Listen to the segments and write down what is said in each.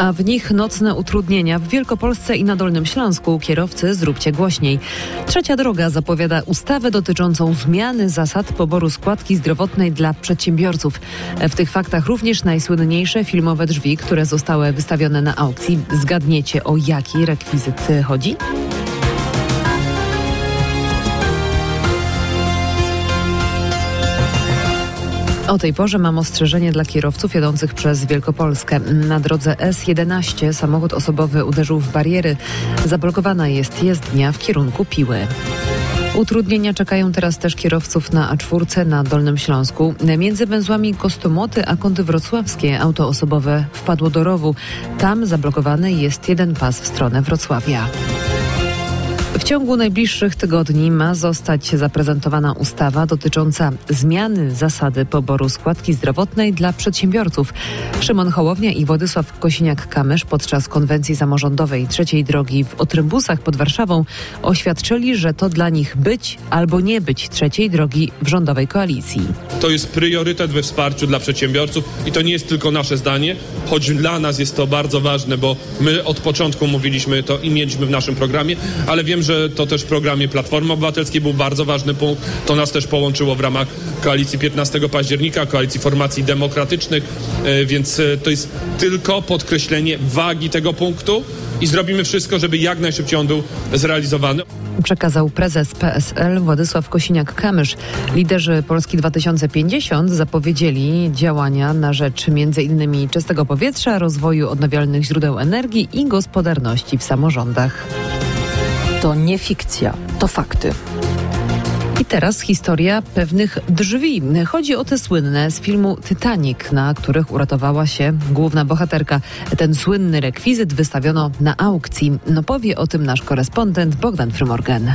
a w nich nocne utrudnienia w Wielkopolsce i na Dolnym Śląsku. Kierowcy, zróbcie głośniej. Trzecia droga zapowiada ustawę dotyczącą zmiany zasad poboru składki zdrowotnej dla przedsiębiorców. W tych faktach również najsłynniejsze filmowe drzwi, które zostały wystawione na aukcji. Zgadniecie o jaki rekwizyt chodzi? O tej porze mam ostrzeżenie dla kierowców jadących przez Wielkopolskę. Na drodze S11 samochód osobowy uderzył w bariery. Zablokowana jest jezdnia w kierunku Piły. Utrudnienia czekają teraz też kierowców na A4 na Dolnym Śląsku. Między węzłami Kostomoty a Kąty Wrocławskie auto osobowe wpadło do rowu. Tam zablokowany jest jeden pas w stronę Wrocławia. W ciągu najbliższych tygodni ma zostać zaprezentowana ustawa dotycząca zmiany zasady poboru składki zdrowotnej dla przedsiębiorców. Szymon Hołownia i Władysław Kosiniak-Kamysz podczas konwencji samorządowej trzeciej drogi w Otrymbusach pod Warszawą oświadczyli, że to dla nich być albo nie być trzeciej drogi w rządowej koalicji. To jest priorytet we wsparciu dla przedsiębiorców i to nie jest tylko nasze zdanie, choć dla nas jest to bardzo ważne, bo my od początku mówiliśmy to i mieliśmy w naszym programie, ale wiem, że to też w programie Platformy Obywatelskiej był bardzo ważny punkt. To nas też połączyło w ramach koalicji 15 października, koalicji formacji demokratycznych, więc to jest tylko podkreślenie wagi tego punktu i zrobimy wszystko, żeby jak najszybciej on był zrealizowany. Przekazał prezes PSL Władysław Kosiniak-Kamysz. Liderzy Polski 2050 zapowiedzieli działania na rzecz m.in. czystego powietrza, rozwoju odnawialnych źródeł energii i gospodarności w samorządach. To nie fikcja, to fakty. I teraz historia pewnych drzwi. Chodzi o te słynne z filmu Titanic, na których uratowała się główna bohaterka. Ten słynny rekwizyt wystawiono na aukcji. No powie o tym nasz korespondent Bogdan Frymorgan.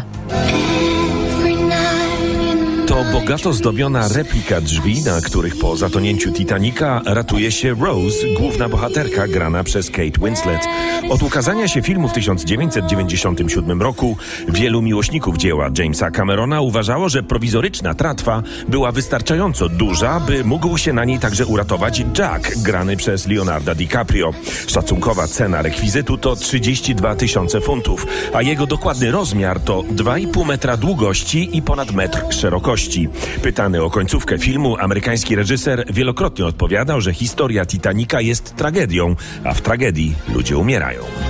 To bogato zdobiona replika drzwi, na których po zatonięciu Titanica ratuje się Rose, główna bohaterka grana przez Kate Winslet. Od ukazania się filmu w 1997 roku wielu miłośników dzieła Jamesa Camerona uważało, że prowizoryczna tratwa była wystarczająco duża, by mógł się na niej także uratować Jack, grany przez Leonardo DiCaprio. Szacunkowa cena rekwizytu to 32 tysiące funtów, a jego dokładny rozmiar to 2,5 metra długości i ponad metr szerokości. Pytany o końcówkę filmu, amerykański reżyser wielokrotnie odpowiadał, że historia Titanica jest tragedią, a w tragedii ludzie umierają.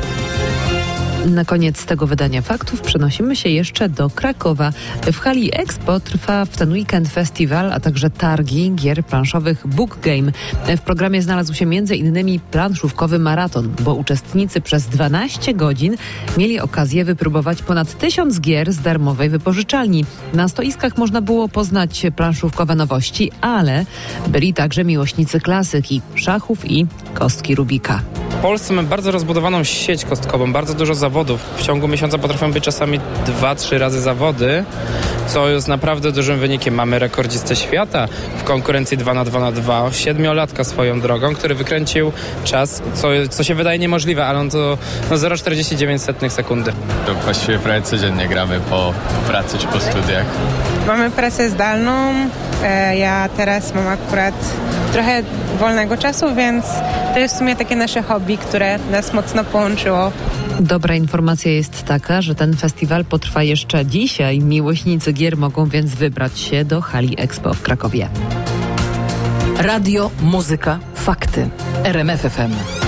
Na koniec tego wydania faktów przenosimy się jeszcze do Krakowa. W hali Expo trwa w ten weekend festiwal, a także targi gier planszowych Book Game. W programie znalazł się m.in. planszówkowy maraton, bo uczestnicy przez 12 godzin mieli okazję wypróbować ponad tysiąc gier z darmowej wypożyczalni. Na stoiskach można było poznać planszówkowe nowości, ale byli także miłośnicy klasyki, szachów i kostki Rubika. W Polsce mamy bardzo rozbudowaną sieć kostkową, bardzo dużo zawodów. W ciągu miesiąca potrafią być czasami 2-3 razy zawody, co jest naprawdę dużym wynikiem. Mamy rekordzistę świata w konkurencji 2 na 2 na 2 siedmiolatka swoją drogą, który wykręcił czas, co, co się wydaje niemożliwe, ale on to no 0,49 sekundy. To właściwie prawie codziennie gramy po, po pracy czy po studiach. Mamy pracę zdalną. Ja teraz mam akurat trochę wolnego czasu, więc to jest w sumie takie nasze hobby, które nas mocno połączyło. Dobra informacja jest taka, że ten festiwal potrwa jeszcze dzisiaj. Miłośnicy gier mogą więc wybrać się do hali Expo w Krakowie. Radio, muzyka, fakty. RMF FM.